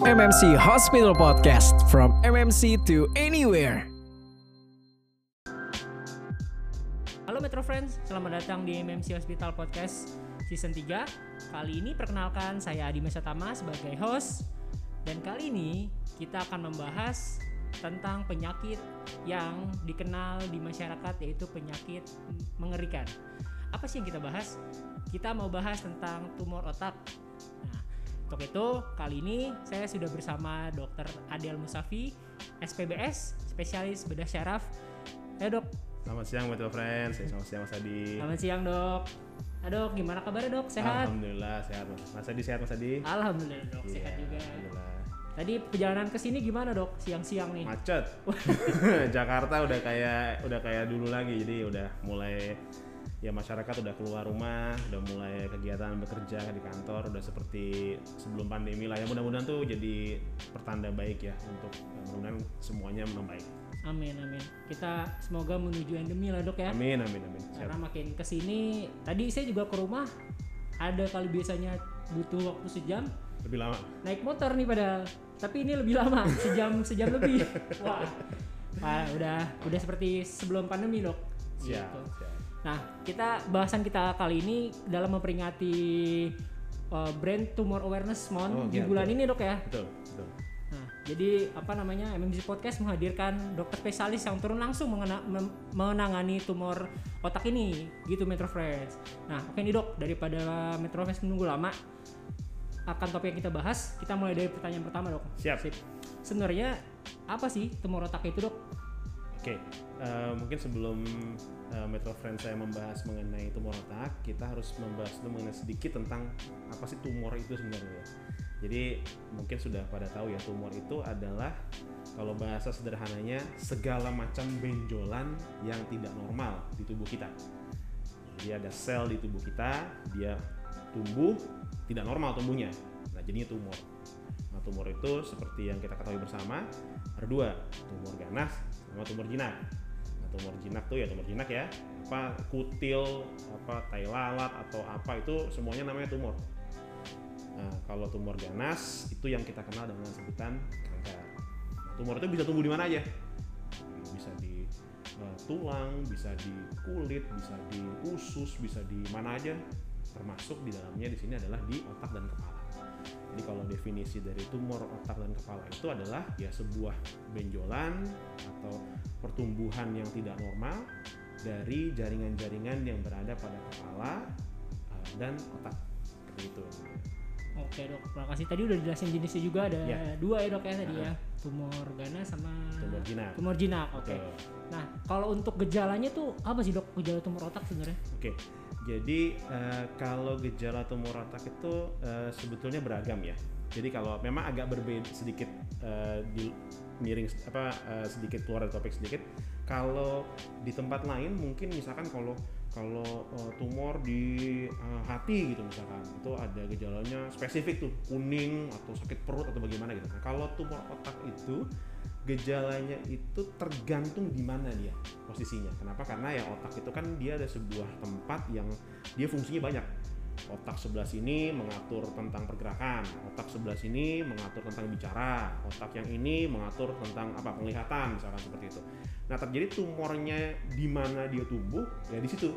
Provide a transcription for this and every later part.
MMC Hospital Podcast from MMC to anywhere. Halo Metro Friends, selamat datang di MMC Hospital Podcast Season 3 Kali ini perkenalkan saya Adi Mesatama sebagai host Dan kali ini kita akan membahas tentang penyakit yang dikenal di masyarakat yaitu penyakit mengerikan Apa sih yang kita bahas? Kita mau bahas tentang tumor otak Nah, untuk itu kali ini saya sudah bersama Dr. Adel Musafi, SPBS, spesialis bedah syaraf. Ayo dok, Selamat siang Metro Friends, selamat siang Mas Adi. Selamat siang dok. Nah, dok, gimana kabarnya dok? Sehat? Alhamdulillah sehat Mas. Mas Adi sehat Mas Adi? Alhamdulillah dok, sehat Iya, juga. Alhamdulillah. Tadi perjalanan ke sini gimana dok? Siang-siang nih. Macet. Jakarta udah kayak udah kayak dulu lagi, jadi udah mulai ya masyarakat udah keluar rumah, udah mulai kegiatan bekerja di kantor, udah seperti sebelum pandemi lah. Ya mudah-mudahan tuh jadi pertanda baik ya untuk ya, mudah-mudahan semuanya membaik. Amin amin. Kita semoga menuju endemi lah dok ya. Amin amin amin. Sehat. Karena makin ke sini, tadi saya juga ke rumah ada kali biasanya butuh waktu sejam Lebih lama. naik motor nih padahal. Tapi ini lebih lama, sejam sejam lebih. Wah. Wah, udah udah seperti sebelum pandemi dok. Siap. Gitu. siap. Nah, kita bahasan kita kali ini dalam memperingati uh, Brain Tumor Awareness Month Oh, di iya, bulan betul. ini dok ya. Betul betul. Nah, jadi apa namanya MMC Podcast menghadirkan dokter spesialis yang turun langsung mengena- mem- menangani tumor otak ini, gitu Metro Friends. Nah, oke nih dok, daripada Metro Friends menunggu lama, akan topik yang kita bahas, kita mulai dari pertanyaan pertama dok. Siap. Sip. Sebenarnya apa sih tumor otak itu dok? Oke, eh, mungkin sebelum eh, Metro Friends saya membahas mengenai tumor otak, kita harus membahas dulu mengenai sedikit tentang apa sih tumor itu sebenarnya. Jadi mungkin sudah pada tahu ya tumor itu adalah kalau bahasa sederhananya segala macam benjolan yang tidak normal di tubuh kita. Jadi ada sel di tubuh kita, dia tumbuh tidak normal tumbuhnya. Nah jadinya tumor. Nah tumor itu seperti yang kita ketahui bersama ada dua, tumor ganas sama tumor jinak. Nah tumor jinak tuh ya tumor jinak ya, apa kutil, apa tai lalat atau apa itu semuanya namanya tumor. Nah kalau tumor ganas itu yang kita kenal dengan sebutan kanker. Nah, tumor itu bisa tumbuh di mana aja? Bisa di eh, tulang, bisa di kulit, bisa di usus, bisa di mana aja. Termasuk di dalamnya di sini adalah di otak dan kepala. Jadi kalau definisi dari tumor otak dan kepala itu adalah ya sebuah benjolan atau pertumbuhan yang tidak normal dari jaringan-jaringan yang berada pada kepala uh, dan otak seperti itu. Oke dok, terima kasih. Tadi udah dijelasin jenisnya juga ada Ya. dua ya dok ya tadi ya, tumor ganas sama Tumor jinak. Tumor jinak, oke. Betul. Nah, kalau untuk gejalanya tuh apa sih dok? Gejala tumor otak sebenarnya? Oke, jadi eh, kalau gejala tumor otak itu eh, sebetulnya beragam ya. Jadi kalau memang agak berbeda sedikit eh, di miring apa eh, sedikit keluar dari topik sedikit. Kalau di tempat lain mungkin misalkan kalau kalau eh, tumor di eh, hati gitu misalkan itu ada gejalanya spesifik tuh kuning atau sakit perut atau bagaimana gitu. Nah, kalau tumor otak itu gejalanya itu tergantung di mana dia posisinya. Kenapa? Karena ya otak itu kan dia ada sebuah tempat yang dia fungsinya banyak. Otak sebelah sini mengatur tentang pergerakan, otak sebelah sini mengatur tentang bicara, otak yang ini mengatur tentang apa penglihatan misalkan seperti itu. Nah terjadi tumornya di mana dia tumbuh ya di situ.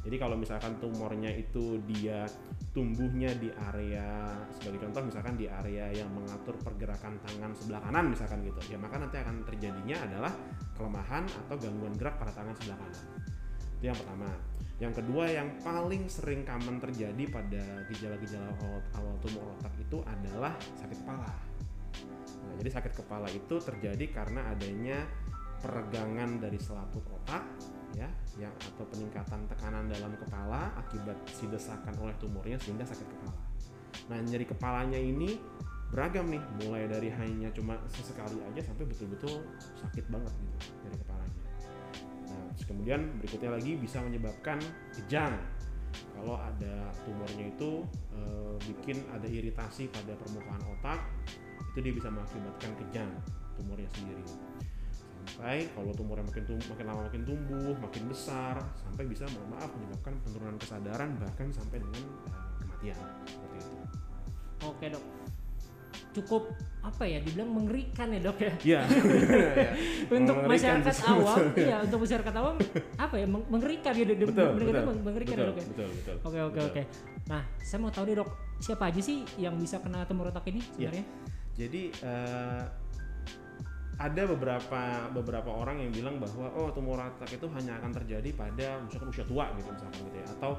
Jadi kalau misalkan tumornya itu dia tumbuhnya di area sebagai contoh misalkan di area yang mengatur pergerakan tangan sebelah kanan misalkan gitu ya maka nanti akan terjadinya adalah kelemahan atau gangguan gerak pada tangan sebelah kanan itu yang pertama yang kedua yang paling sering common terjadi pada gejala-gejala awal, tumor otak itu adalah sakit kepala nah, jadi sakit kepala itu terjadi karena adanya peregangan dari selaput otak ya yang atau peningkatan tekanan dalam kepala akibat si desakan oleh tumornya sehingga sakit kepala. Nah nyeri kepalanya ini beragam nih, mulai dari hanya cuma sesekali aja sampai betul-betul sakit banget gitu nyeri kepalanya. Terus kemudian berikutnya lagi bisa menyebabkan kejang. Kalau ada tumornya itu eh, bikin ada iritasi pada permukaan otak, itu dia bisa mengakibatkan kejang tumornya sendiri sampai kalau tumornya makin tumbuh, makin lama makin tumbuh, makin besar, sampai bisa mohon maaf menyebabkan penurunan kesadaran bahkan sampai dengan uh, kematian seperti itu. Oke dok. Cukup apa ya dibilang mengerikan ya dok ya Iya. Ya. untuk Mengerikan masyarakat sih awam sebetulnya. ya untuk masyarakat awam apa ya meng- mengerikan ya Betul, betul. mengerikan betul, ya dok ya betul, betul. oke oke Betul. oke nah saya mau tahu nih dok siapa aja sih yang bisa kena tumor otak ini Iya. sebenarnya Jadi eh, ada beberapa beberapa orang yang bilang bahwa oh tumor otak itu hanya akan terjadi pada misalkan usia tua gitu misalkan gitu ya atau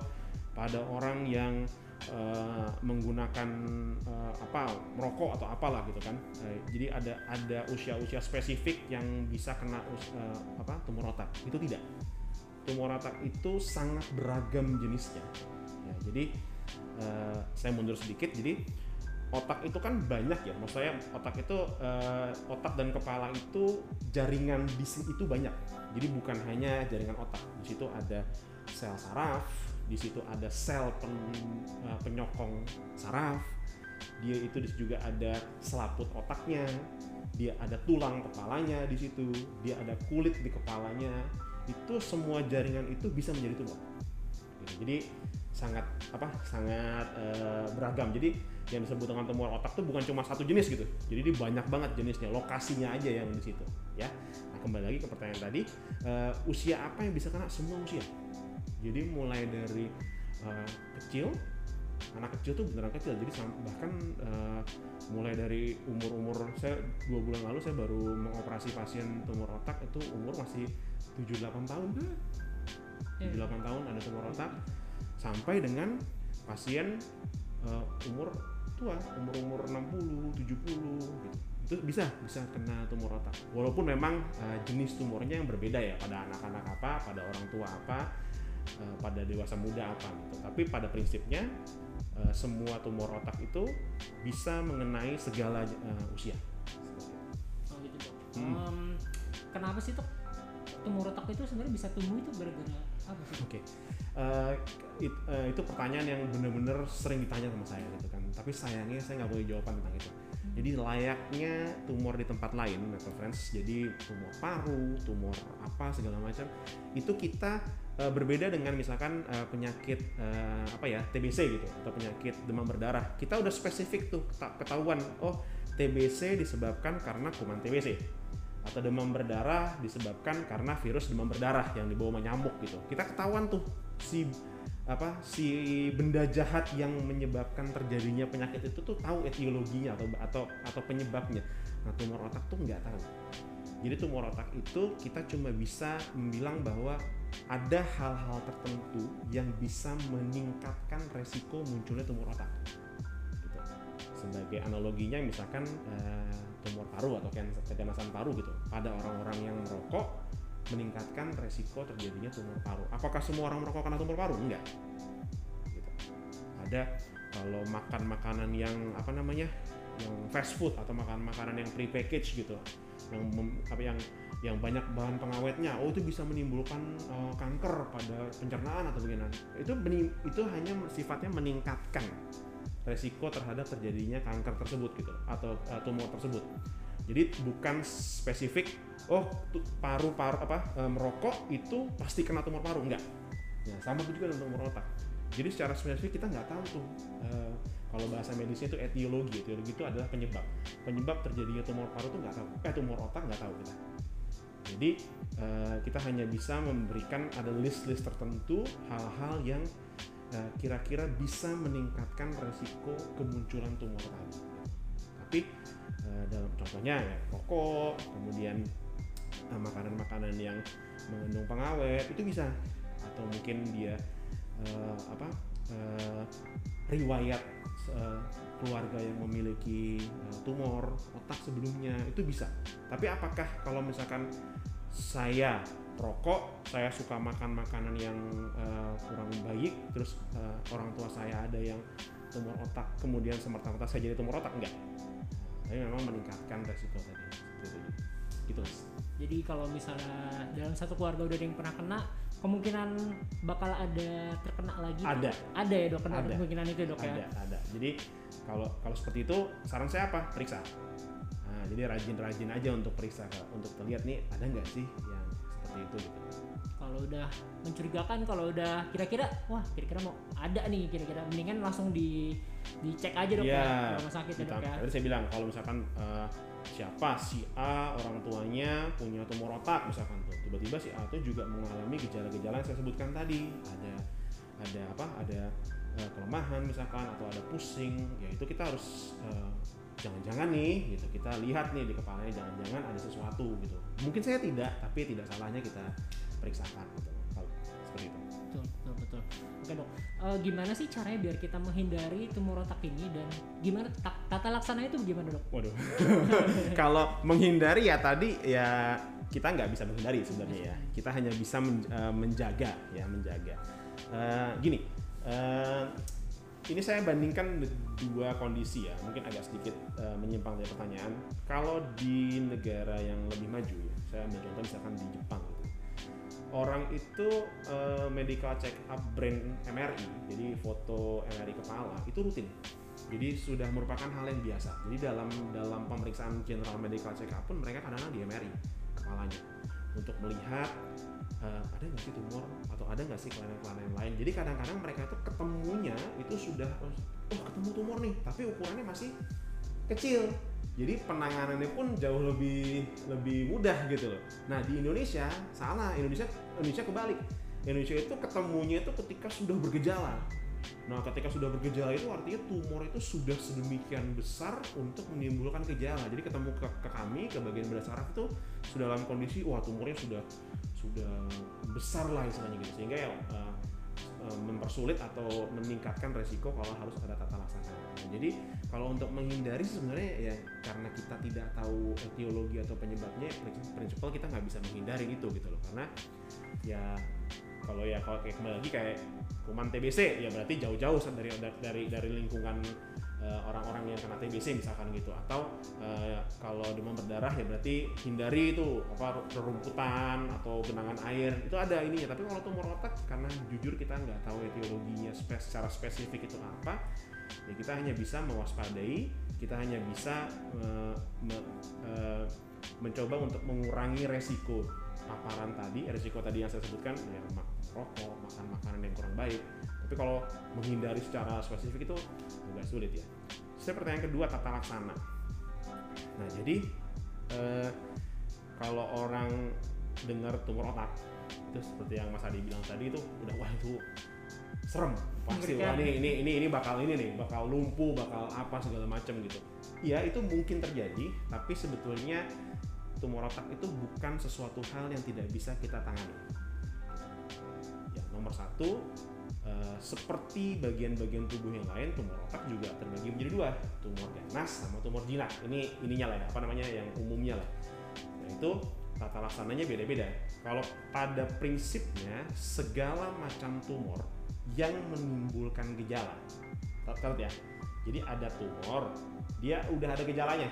pada orang yang eh, menggunakan eh, apa merokok atau apalah gitu kan. Eh, jadi ada ada usia-usia spesifik yang bisa kena eh, apa tumor otak. Itu tidak. Tumor otak itu sangat beragam jenisnya. Ya, jadi eh, saya mundur sedikit. Jadi otak itu kan banyak ya maksud saya otak itu eh, otak dan kepala itu jaringan di si- itu banyak jadi bukan hanya jaringan otak di situ ada sel saraf di situ ada sel pen- eh, penyokong saraf dia itu juga ada selaput otaknya dia ada tulang kepalanya di situ dia ada kulit di kepalanya itu semua jaringan itu bisa menjadi tumor gitu. jadi sangat apa sangat eh, beragam. Jadi yang disebut dengan tumor otak tuh bukan cuma satu jenis gitu. Jadi dia banyak banget jenisnya lokasinya aja yang di situ ya. Nah kembali lagi ke pertanyaan tadi eh, usia apa yang bisa kena? Semua usia jadi mulai dari eh, kecil anak kecil tuh beneran kecil. Jadi bahkan eh, mulai dari umur-umur saya dua bulan lalu saya baru mengoperasi pasien tumor otak itu umur masih 7-8 tahun. Iya. 7-8 tahun ada tumor otak. Sampai dengan pasien eh, umur tua umur umur 60 70 gitu. Itu bisa bisa kena tumor otak. Walaupun memang eh, jenis tumornya yang berbeda ya pada anak-anak apa pada orang tua apa eh, pada dewasa muda apa gitu. Tapi pada prinsipnya eh, semua tumor otak itu bisa mengenai segala eh, usia. Oh gitu dok. Hmm. Em, kenapa sih dok tumor otak itu sebenarnya bisa tumbuh itu gara-gara apa sih Oke, Eh, it- eh, itu pertanyaan yang benar-benar sering ditanya sama saya gitu kan. Tapi sayangnya saya nggak punya jawaban tentang itu. Jadi layaknya tumor di tempat lain, Friends, jadi tumor paru, tumor apa segala macam, itu kita eh, berbeda dengan misalkan eh, penyakit eh, apa ya TBC gitu atau penyakit demam berdarah. Kita udah spesifik tuh keta- ketahuan, oh TBC disebabkan karena kuman TBC atau demam berdarah disebabkan karena virus demam berdarah yang dibawa sama nyamuk gitu. Kita ketahuan tuh si apa si benda jahat yang menyebabkan terjadinya penyakit itu tuh tahu etiologinya atau atau atau penyebabnya. Nah, tumor otak tuh nggak tahu. Jadi tumor otak itu kita cuma bisa bilang bahwa ada hal-hal tertentu yang bisa meningkatkan resiko munculnya tumor otak. Gitu. Sebagai analoginya misalkan eh, tumor paru atau keganasan paru gitu. Pada orang-orang yang merokok meningkatkan resiko terjadinya tumor paru. Apakah semua orang merokok karena tumor paru? Enggak. Gitu. Ada kalau makan makanan yang apa namanya yang fast food atau makan makanan yang pre-package gitu yang mem- yang yang banyak bahan pengawetnya. Oh itu bisa menimbulkan eh, kanker pada pencernaan atau bagaimana? Itu itu hanya sifatnya meningkatkan resiko terhadap terjadinya kanker tersebut gitu atau eh, tumor tersebut. Jadi bukan spesifik oh paru-paru apa eh, merokok itu pasti kena tumor paru. Enggak. Ya sama juga dengan tumor otak. Jadi secara spesifik kita nggak tahu tuh eh, kalau bahasa medisnya itu etiologi. Etiologi itu adalah penyebab. Penyebab terjadinya tumor paru itu nggak tahu. Eh tumor otak nggak tahu kita jadi eh, kita hanya bisa memberikan ada list-list tertentu hal-hal yang eh, kira-kira bisa meningkatkan resiko kemunculan tumor tadi. Tapi eh, dalam contohnya ya rokok kemudian makanan-makanan yang mengandung pengawet itu bisa. Atau mungkin dia apa eh, riwayat eh, keluarga yang memiliki eh, tumor otak sebelumnya itu bisa. Tapi apakah kalau misalkan saya rokok saya suka makan makanan yang eh, kurang baik terus eh, orang tua saya ada yang tumor otak kemudian semerta-merta saya jadi tumor otak? Enggak. Tapi memang meningkatkan resiko tadi. Gitu jadi kalau misalnya dalam satu keluarga udah ada yang pernah kena kemungkinan bakal ada terkena lagi ada. Ada ya dok Ada. kemungkinan itu dok ya? Ada ada. Jadi kalau kalau seperti itu saran saya apa? Periksa. Nah, jadi rajin-rajin aja untuk periksa. Untuk terlihat nih ada nggak sih yang seperti itu gitu kalau udah mencurigakan kalau udah kira-kira wah kira-kira mau ada nih kira-kira. Mendingan langsung di dicek aja dok Iya, ya rumah sakit ya dok ya. Tadi saya bilang kalau misalkan eh, siapa si A orang tuanya punya tumor otak misalkan tuh tiba-tiba si A tuh juga mengalami gejala-gejala yang saya sebutkan tadi. Ada ada apa? Ada eh, kelemahan misalkan atau ada pusing ya itu kita harus eh, jangan-jangan nih gitu. Kita lihat nih di kepalanya jangan-jangan ada sesuatu gitu. Mungkin saya tidak tapi tidak salahnya kita periksakan gitu kalau seperti itu betul betul betul oke dok Eh, gimana sih caranya biar kita menghindari tumor otak ini dan gimana ta- tata laksananya itu gimana dok Waduh. Kalau menghindari ya tadi ya kita nggak bisa menghindari sebenarnya ya. Kita hanya bisa men- eh, menjaga ya menjaga. Eh, gini, eh, ini saya bandingkan dua kondisi ya. Mungkin agak sedikit eh, menyimpang dari pertanyaan. Kalau di negara yang lebih maju ya, saya ambil contoh misalkan di Jepang. Orang itu eh, medical check up brain MRI, jadi foto MRI kepala itu rutin jadi sudah merupakan hal yang biasa. Jadi dalam dalam pemeriksaan general medical check up pun mereka kadang-kadang di MRI kepalanya untuk melihat eh, ada nggak sih tumor atau ada nggak sih kelainan-kelainan lain. Jadi kadang-kadang mereka itu ketemunya itu sudah oh ketemu tumor nih, tapi ukurannya masih kecil. Jadi penanganannya pun jauh lebih lebih mudah gitu loh. Nah di Indonesia salah, Indonesia Indonesia kebalik. Indonesia itu ketemunya itu ketika sudah bergejala. Nah, ketika sudah bergejala itu artinya tumor itu sudah sedemikian besar untuk menimbulkan gejala. Jadi ketemu ke, ke kami ke bagian bedah saraf itu sudah dalam kondisi wah tumornya sudah sudah besar lah istilahnya gitu sehingga ya eh, mempersulit atau meningkatkan resiko kalau harus ada tata laksana. Nah, jadi kalau untuk menghindari sebenarnya ya karena kita tidak tahu etiologi atau penyebabnya, prinsipal kita nggak bisa menghindari itu gitu loh karena ya kalau ya kalau kayak kembali lagi kayak kuman TBC ya berarti jauh-jauh dari dari dari lingkungan eh, orang-orang yang kena TBC misalkan gitu. Atau eh, kalau demam berdarah ya berarti hindari itu apa rerumputan atau genangan air. Itu ada ininya. Tapi kalau tumor otak karena jujur kita nggak tahu etiologinya spe- secara spesifik itu apa ya kita hanya bisa mewaspadai kita hanya bisa eh, me- eh, mencoba untuk mengurangi resiko paparan tadi. Resiko tadi yang saya sebutkan ya rokok makan makanan yang kurang baik tapi kalau menghindari secara spesifik itu agak sulit ya. Saya pertanyaan kedua tata laksana. Nah jadi eh, kalau orang dengar tumor otak itu seperti yang Mas Adi bilang tadi itu udah wah itu serem. Pasti wah ini ini ini ini bakal ini nih bakal lumpuh bakal apa segala macam gitu. Iya itu mungkin terjadi tapi sebetulnya tumor otak itu bukan sesuatu hal yang tidak bisa kita tangani. Ya nomor satu eh, seperti bagian-bagian tubuh yang lain tumor otak juga terbagi menjadi dua tumor ganas sama tumor jinak. Ini ininya lah ya apa namanya yang umumnya lah. Nah itu tata laksananya beda-beda. Kalau pada prinsipnya segala macam tumor yang menimbulkan gejala Catat ya. Jadi ada tumor dia udah ada gejalanya.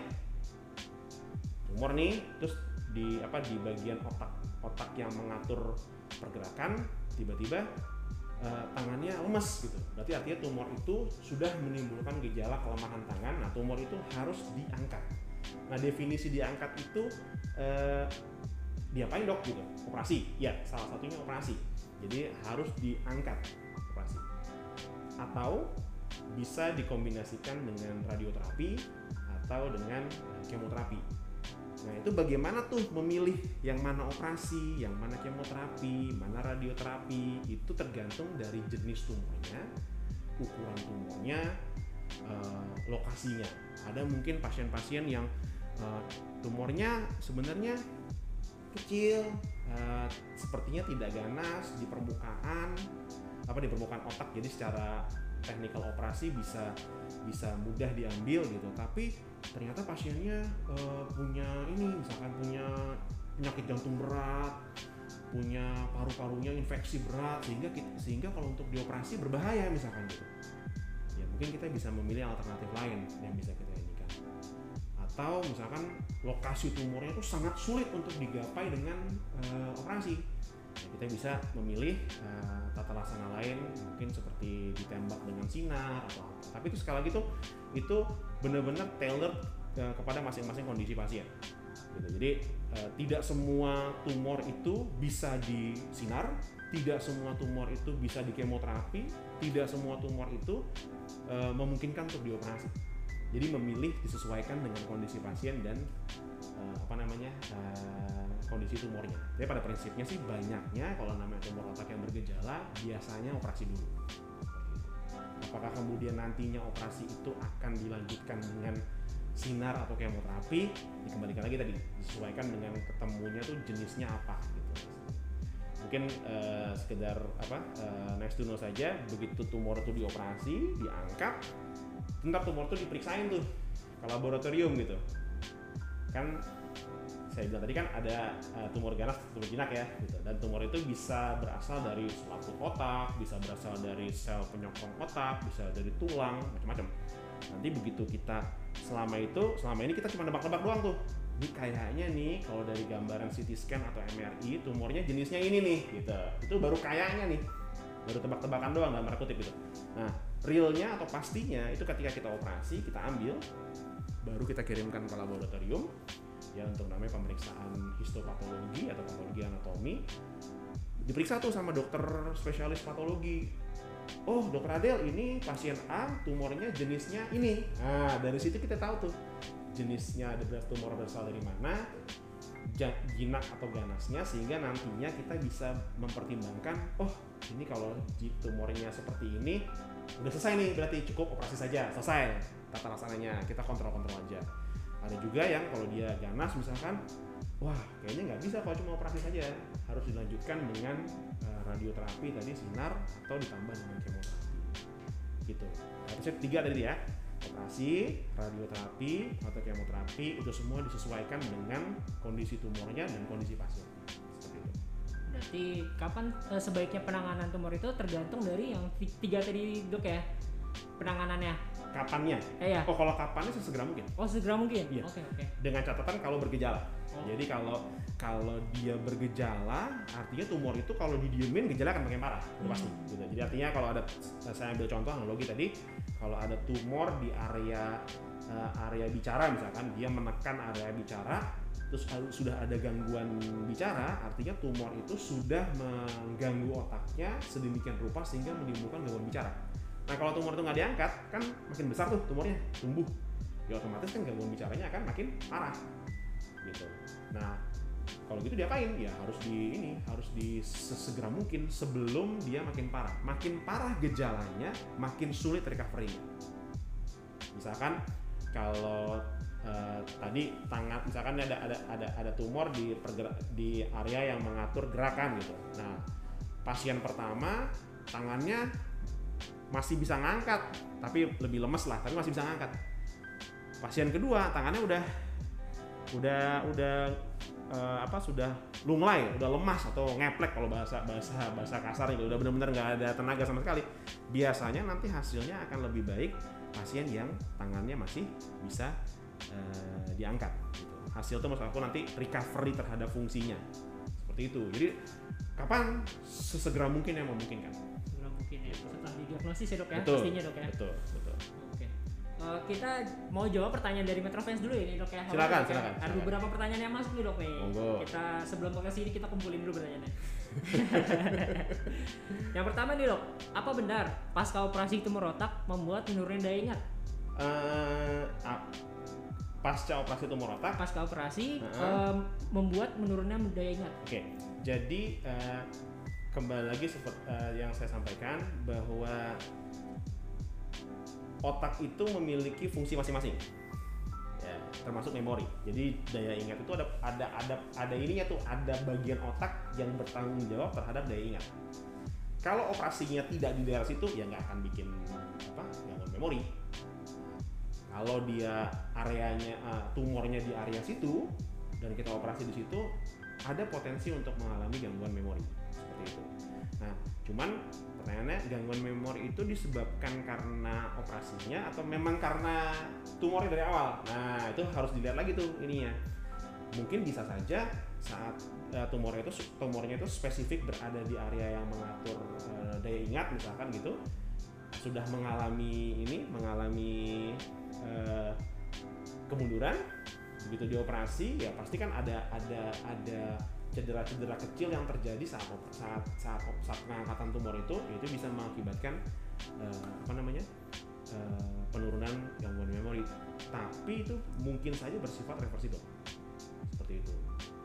Tumor nih terus di apa di bagian otak otak yang mengatur pergerakan tiba-tiba eh, tangannya lemes gitu. Berarti artinya tumor itu sudah menimbulkan gejala kelemahan tangan. Nah tumor itu harus diangkat. Nah definisi diangkat itu eh, diapain dok? Gitu. Operasi. Ya salah satunya operasi. Jadi harus diangkat operasi. Atau bisa dikombinasikan dengan radioterapi atau dengan eh, kemoterapi Nah itu bagaimana tuh memilih yang mana operasi, yang mana kemoterapi, mana radioterapi itu tergantung dari jenis tumornya, ukuran tumornya, eh, lokasinya. Ada mungkin pasien-pasien yang eh, tumornya sebenarnya kecil, eh, sepertinya tidak ganas di permukaan, apa di permukaan otak. Jadi secara teknikal operasi bisa bisa mudah diambil gitu. Tapi ternyata pasiennya eh, punya ini misalkan punya penyakit jantung berat punya paru-parunya infeksi berat sehingga kita, sehingga kalau untuk dioperasi berbahaya misalkan gitu. Ya mungkin kita bisa memilih alternatif lain yang bisa kita inikan. Atau misalkan lokasi tumornya itu sangat sulit untuk digapai dengan eh, operasi kita bisa memilih eh, tata laksana lain mungkin seperti ditembak dengan sinar atau apa tapi itu sekali lagi tuh itu benar-benar tailored eh, kepada masing-masing kondisi pasien Gitu. Jadi eh, tidak semua tumor itu bisa disinar, tidak semua tumor itu bisa di kemoterapi, tidak semua tumor itu eh, memungkinkan untuk dioperasi. Jadi memilih disesuaikan dengan kondisi pasien dan eh, apa namanya eh, kondisi tumornya. Jadi pada prinsipnya sih banyaknya kalau namanya tumor otak yang bergejala biasanya operasi dulu. Apakah kemudian nantinya operasi itu akan dilanjutkan dengan sinar atau kemoterapi? Dikembalikan lagi tadi disesuaikan dengan ketemunya tuh jenisnya apa gitu. Mungkin eh, sekedar apa eh, next to know saja begitu tumor itu dioperasi, diangkat, tetap tumor itu diperiksain tuh ke laboratorium gitu. Kan saya bilang tadi kan ada uh, tumor ganas, tumor jinak ya, gitu. Dan tumor itu bisa berasal dari selaput otak, bisa berasal dari sel penyokong otak, bisa dari tulang, macam-macam. Nanti begitu kita selama itu, selama ini kita cuma nebak-nebak doang tuh. Ini kayaknya nih kalau dari gambaran CT scan atau MRI tumornya jenisnya ini nih, gitu. Itu baru kayaknya nih, baru tebak-tebakan doang dalam kutip gitu. Nah, realnya atau pastinya itu ketika kita operasi, kita ambil, baru kita kirimkan ke laboratorium, ya untuk namanya pemeriksaan histopatologi atau patologi anatomi. Diperiksa tuh sama dokter spesialis patologi. Oh dokter Adel ini pasien A tumornya jenisnya ini. Nah dari situ kita tahu tuh jenisnya ada tumor berasal dari mana jinak atau ganasnya sehingga nantinya kita bisa mempertimbangkan oh ini kalau tumornya seperti ini udah selesai nih berarti cukup operasi saja selesai tata laksananya kita kontrol-kontrol aja. Ada juga yang kalau dia ganas misalkan wah kayaknya nggak bisa kalau cuma operasi saja. Harus dilanjutkan dengan eh, radioterapi tadi sinar atau ditambah dengan kemoterapi. Gitu. Harusnya tiga tadi ya. Operasi radioterapi atau kemoterapi itu semua disesuaikan dengan kondisi tumornya dan kondisi pasien. Berarti kapan eh, sebaiknya penanganan tumor itu tergantung dari yang ti- tiga tadi dok ya? Penanganannya. Kapannya Eh ya. oh kalau kapannya sesegera mungkin Oh segera mungkin. Iya. Oke oke. dengan catatan kalau bergejala Oh. Jadi kalau kalau dia bergejala, artinya tumor itu kalau didiemin gejala akan makin parah, udah pasti. Hmm. Gitu. Jadi artinya kalau ada, saya ambil contoh analogi tadi, kalau ada tumor di area eh, area bicara misalkan, dia menekan area bicara, terus kalau sudah ada gangguan bicara, artinya tumor itu sudah mengganggu otaknya sedemikian rupa sehingga menimbulkan gangguan bicara. Nah kalau tumor itu nggak diangkat, kan makin besar tuh tumornya, tumbuh. Ya otomatis kan gangguan bicaranya akan makin parah gitu. Nah, kalau gitu diapain? Ya harus di ini, harus di sesegera mungkin sebelum dia makin parah. Makin parah gejalanya, makin sulit recovery. Misalkan kalau eh, tadi tangan, misalkan ada ada ada ada tumor di pergerak di area yang mengatur gerakan gitu. Nah, pasien pertama tangannya masih bisa ngangkat, tapi lebih lemes lah, tapi masih bisa ngangkat. Pasien kedua tangannya udah udah udah eh, apa sudah lunglai, udah lemas atau ngeplek kalau bahasa bahasa bahasa kasar itu udah benar-benar nggak ada tenaga sama sekali. Biasanya nanti hasilnya akan lebih baik pasien yang tangannya masih bisa eh, diangkat. Gitu. Hasil itu maksud aku nanti recovery terhadap fungsinya seperti itu. Jadi kapan sesegera mungkin yang memungkinkan. Ya. Setelah didiagnosis ya dok ya. betul. Pastinya dok ya. Betul, betul. Oke. Eh, kita mau jawab pertanyaan dari Metrofans dulu ya nih dok ya. Apa Silakan, dok, silakan, Ada beberapa pertanyaan yang masuk nih dok nih. Monggo. Kita sebelum ke sini kita kumpulin dulu pertanyaannya. yang pertama nih dok, apa benar pasca operasi tumor otak membuat menurunnya daya ingat? Eh, ah, pasca operasi tumor otak Pasca operasi Heeh. em, membuat menurunnya daya ingat. Oke, jadi eh, kembali lagi seperti yang saya sampaikan bahwa otak itu memiliki fungsi masing-masing, ya, termasuk memori. Jadi daya ingat itu ada ada ada ada ininya tuh, ada bagian otak yang bertanggung jawab terhadap daya ingat. Kalau operasinya tidak di daerah situ, ya nggak akan bikin apa gangguan memori. Kalau dia areanya eh, tumornya di area situ dan kita operasi di situ, ada potensi untuk mengalami gangguan memori seperti itu. Nah, cuman pertanyaannya gangguan memori itu disebabkan karena operasinya atau memang karena tumornya dari awal? Nah, itu harus dilihat lagi tuh ininya. Mungkin bisa saja saat eh, tumornya itu tumornya itu spesifik berada di area yang mengatur eh, daya ingat misalkan gitu sudah mengalami ini mengalami eh, kemunduran begitu dioperasi ya pasti kan ada ada ada cedera-cedera kecil yang terjadi saat saat saat saat pengangkatan tumor itu itu bisa mengakibatkan eh, apa namanya eh, penurunan gangguan memori. Tapi itu mungkin saja bersifat reversibel seperti itu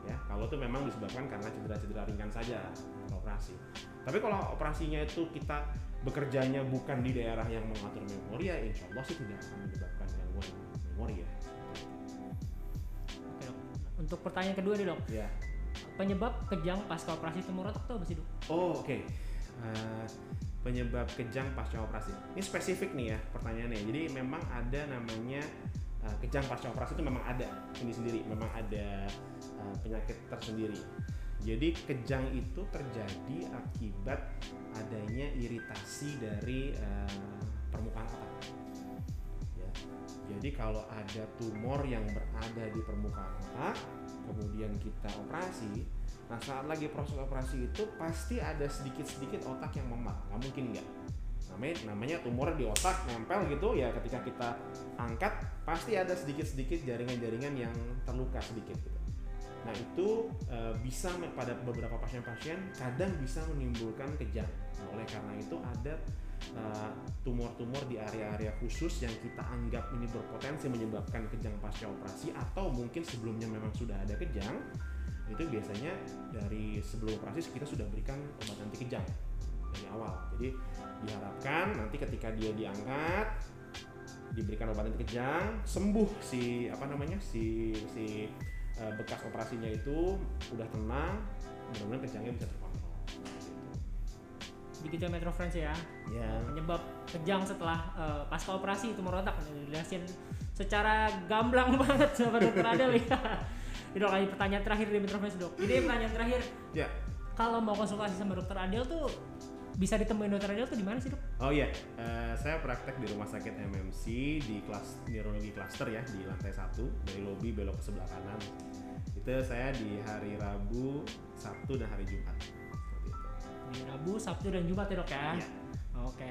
ya. Kalau itu memang disebabkan karena cedera-cedera ringan saja operasi. Tapi kalau operasinya itu kita bekerjanya bukan di daerah yang mengatur memori ya insya Allah sih tidak akan menyebabkan gangguan memori ya. Untuk pertanyaan kedua nih dok, ya penyebab kejang pasca operasi tumor otak itu apa sih dok? Oh oke. Eh, penyebab kejang pasca operasi. Ini spesifik nih ya pertanyaannya. Jadi memang ada namanya eh, kejang pasca operasi itu memang ada ini sendiri. Memang ada eh, penyakit tersendiri. Jadi kejang itu terjadi akibat adanya iritasi dari eh, permukaan otak. Jadi kalau ada tumor yang berada di permukaan otak, kemudian kita operasi, Nah saat lagi proses operasi itu pasti ada sedikit-sedikit otak yang memar, nggak mungkin nggak. Namanya, namanya tumor di otak nempel gitu ya ketika kita angkat pasti ada sedikit-sedikit jaringan-jaringan yang terluka sedikit gitu. Nah itu e, bisa pada beberapa pasien-pasien kadang bisa menimbulkan kejang. Nah, oleh karena itu ada e, tumor-tumor di area-area khusus yang kita anggap ini berpotensi menyebabkan kejang pasca operasi atau mungkin sebelumnya memang sudah ada kejang itu biasanya dari sebelum operasi kita sudah berikan obat anti kejang dari awal. Jadi diharapkan nanti ketika dia diangkat diberikan obat anti kejang, sembuh si apa namanya si si eh, bekas operasinya itu udah tenang, mudah-mudahan kejangnya bisa terkontrol. Jadi gitu ya Metro Friends ya. Ya. Penyebab kejang setelah eh, pasca operasi tumor otak dijelasin secara gamblang banget sama dokter Adel ya. Ini dok, lagi pertanyaan terakhir di Metro Friends dok. Ini pertanyaan terakhir. Ya. Kalau mau konsultasi sama dokter Adel tuh bisa ditemuin dokter Adel tuh di mana sih dok? Oh iya, eh, saya praktek di rumah sakit MMC di kelas neurologi cluster ya di lantai satu dari lobi belok ke sebelah kanan. Itu saya di hari Rabu, Sabtu dan hari Jumat. Rabu, Sabtu dan Jumat ya dok ya. Iya. Oke.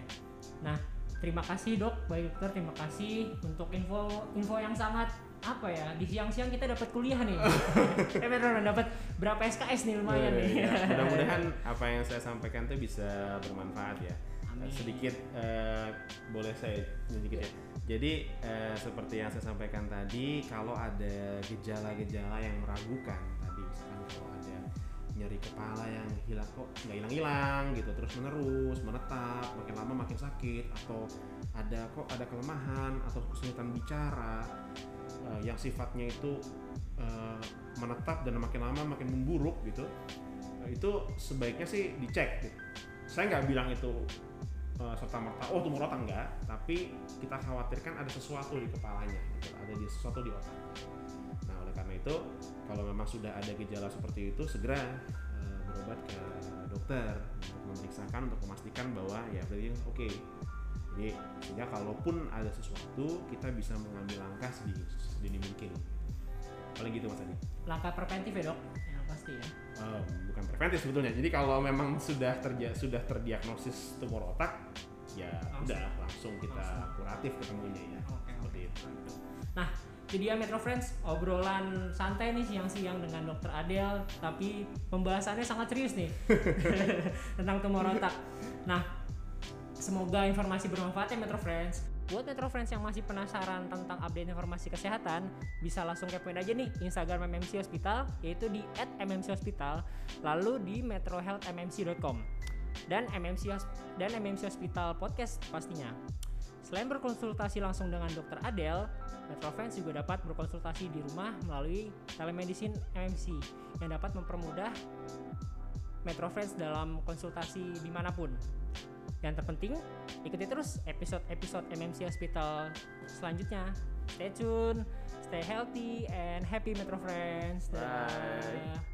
Nah, terima kasih dok, baik dokter, terima kasih untuk info info yang sangat apa ya di siang-siang kita dapat kuliah nih. eh beneran dapat berapa SKS nih lumayan nih. Ya, Mudah-mudahan apa yang saya sampaikan itu bisa bermanfaat ya. Amin. Sedikit eh, boleh saya sedikit ya. Jadi eh, seperti yang saya sampaikan tadi, kalau ada gejala-gejala yang meragukan nyeri kepala yang hilang kok nggak hilang-hilang gitu terus menerus menetap makin lama makin sakit atau ada kok ada kelemahan atau kesulitan bicara eh, yang sifatnya itu eh, menetap dan makin lama makin memburuk gitu eh, itu sebaiknya sih dicek gitu. saya nggak bilang itu eh, serta merta. Oh tumor otak enggak tapi kita khawatirkan ada sesuatu di kepalanya gitu. Ada di sesuatu di otak. Nah oleh karena itu kalau memang sudah ada gejala seperti itu segera eh, berobat ke dokter untuk memeriksakan untuk memastikan bahwa ya berarti oke. Jadi sehingga kalaupun ada sesuatu kita bisa mengambil langkah sedini, sedini mungkin. Paling gitu mas Adi. Langkah preventif ya dok, pasti ya. Eh, bukan preventif sebetulnya jadi kalau memang sudah terja sudah terdiagnosis tumor otak ya Langsung. udah langsung kita Langsung. kuratif ketemunya ya Oke, seperti itu Nah, itu dia Metro Friends, obrolan santai nih siang-siang dengan Dokter Adel, tapi pembahasannya sangat serius nih tentang tumor otak. Nah, semoga informasi bermanfaat ya Metro Friends. Buat Metro Friends yang masih penasaran tentang update informasi kesehatan, bisa langsung kepoin aja nih Instagram MMC Hospital, yaitu di @mmchospital, lalu di metrohealthmmc.com dan MMC dan MMC Hospital Podcast pastinya. Selain berkonsultasi langsung dengan Dr. Adel, Metrofans juga dapat berkonsultasi di rumah melalui telemedicine MMC yang dapat mempermudah Metrofans dalam konsultasi di mana pun. Yang terpenting, ikuti terus episode-episode MMC Hospital selanjutnya. Stay tune, stay healthy, and happy Metro Friends. Bye. Dadah.